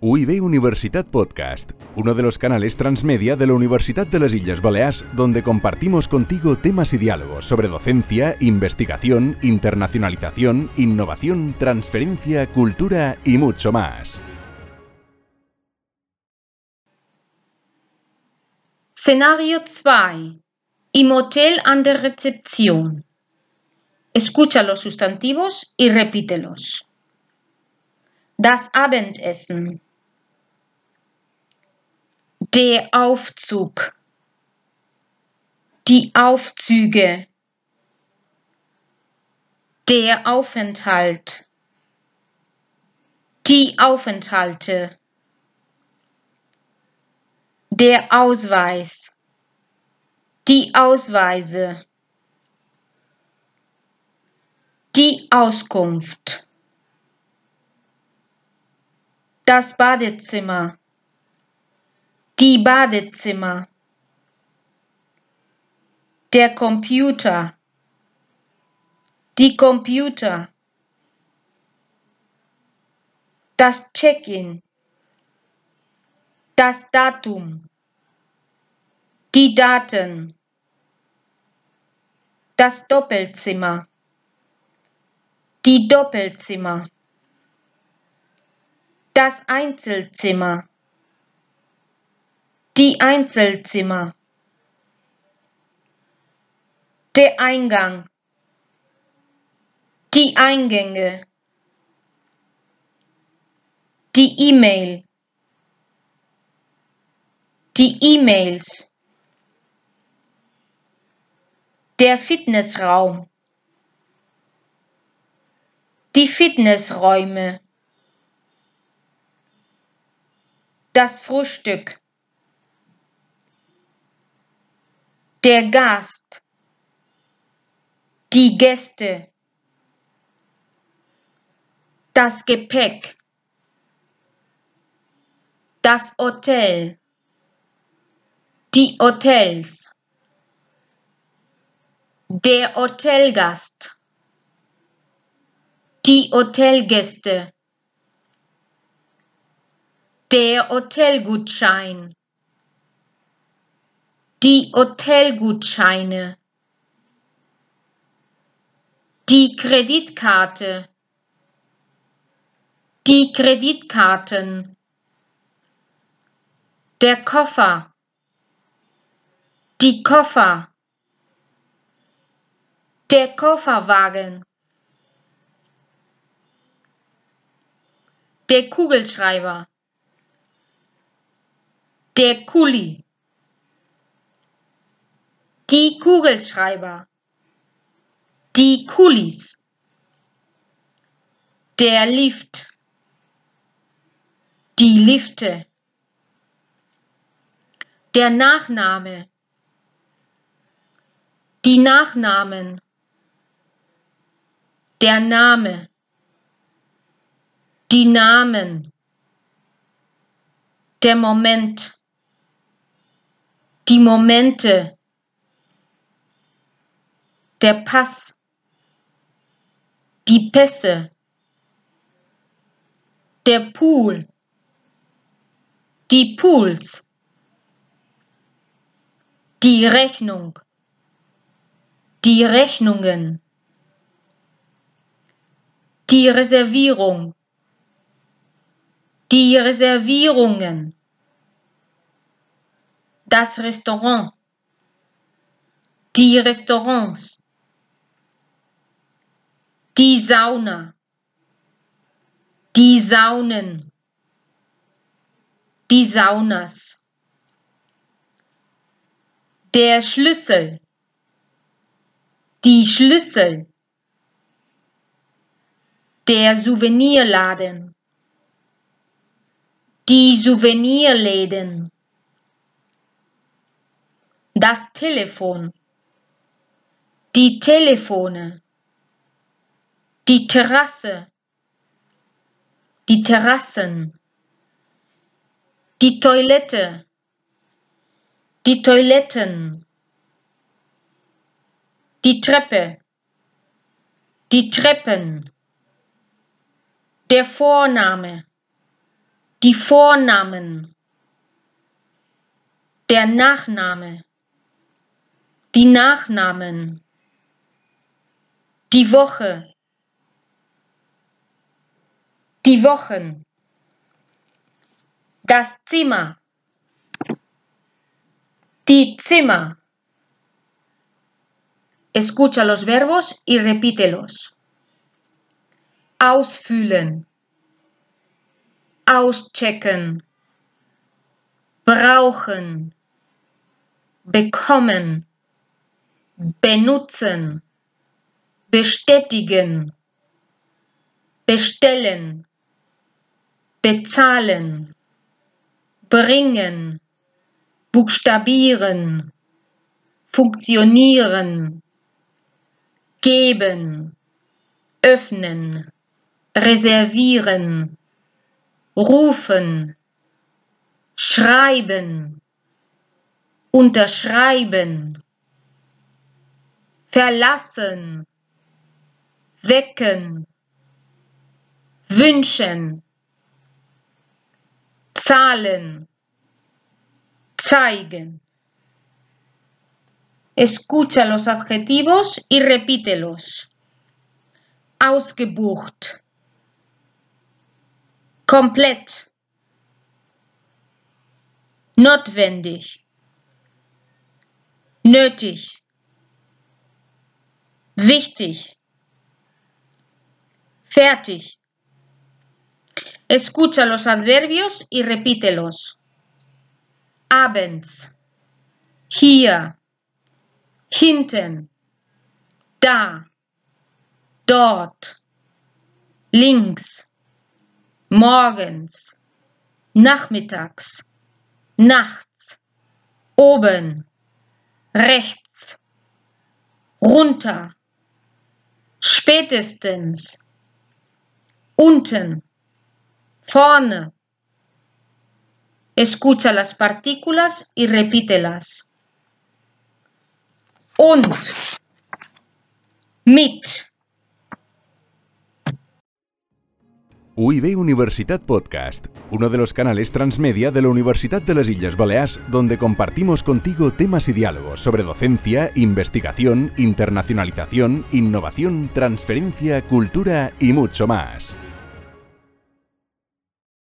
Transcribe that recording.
UIB Universitat Podcast, uno de los canales transmedia de la Universidad de las Islas Baleares, donde compartimos contigo temas y diálogos sobre docencia, investigación, internacionalización, innovación, transferencia, cultura y mucho más. Szenario 2. Im Hotel an der Rezeption. Escucha los sustantivos y repítelos. Das Abendessen. Der Aufzug. Die Aufzüge. Der Aufenthalt. Die Aufenthalte. Der Ausweis. Die Ausweise. Die Auskunft. Das Badezimmer. Die Badezimmer. Der Computer. Die Computer. Das Check-in. Das Datum. Die Daten. Das Doppelzimmer. Die Doppelzimmer. Das Einzelzimmer. Die Einzelzimmer. Der Eingang. Die Eingänge. Die E-Mail. Die E-Mails. Der Fitnessraum. Die Fitnessräume. Das Frühstück. Der Gast. Die Gäste. Das Gepäck. Das Hotel. Die Hotels. Der Hotelgast. Die Hotelgäste. Der Hotelgutschein. Die Hotelgutscheine. Die Kreditkarte. Die Kreditkarten. Der Koffer. Die Koffer. Der Kofferwagen. Der Kugelschreiber. Der Kuli. Die Kugelschreiber. Die Kulis. Der Lift. Die Lifte. Der Nachname. Die Nachnamen. Der Name. Die Namen. Der Moment. Die Momente. Der Pass. Die Pässe. Der Pool. Die Pools. Die Rechnung. Die Rechnungen. Die Reservierung. Die Reservierungen. Das Restaurant. Die Restaurants. Die Sauna. Die Saunen. Die Saunas. Der Schlüssel. Die Schlüssel. Der Souvenirladen. Die Souvenirläden. Das Telefon. Die Telefone. Die Terrasse. Die Terrassen. Die Toilette. Die Toiletten. Die Treppe. Die Treppen. Der Vorname. Die Vornamen. Der Nachname. Die Nachnamen. Die Woche. Die Wochen. Das Zimmer. Die Zimmer. Escucha los verbos y repítelos. Ausfüllen. Auschecken. Brauchen. Bekommen. Benutzen. Bestätigen. Bestellen. Bezahlen. Bringen. Buchstabieren. Funktionieren. Geben. Öffnen. Reservieren. Rufen. Schreiben. Unterschreiben. Verlassen. Wecken. Wünschen. Zahlen. Zeigen. Escucha los adjetivos y repítelos. Ausgebucht. Komplett. Notwendig. Nötig. Wichtig. Fertig. Escucha los adverbios y repítelos. Abends. Hier. Hinten. Da. Dort. Links. Morgens. Nachmittags. Nachts. Oben. Rechts. Runter. Spätestens. Unten. Vorne. Escucha las partículas y repítelas. Und. Mit. UIB Universitat Podcast, uno de los canales transmedia de la Universidad de las Islas Baleares, donde compartimos contigo temas y diálogos sobre docencia, investigación, internacionalización, innovación, transferencia, cultura y mucho más.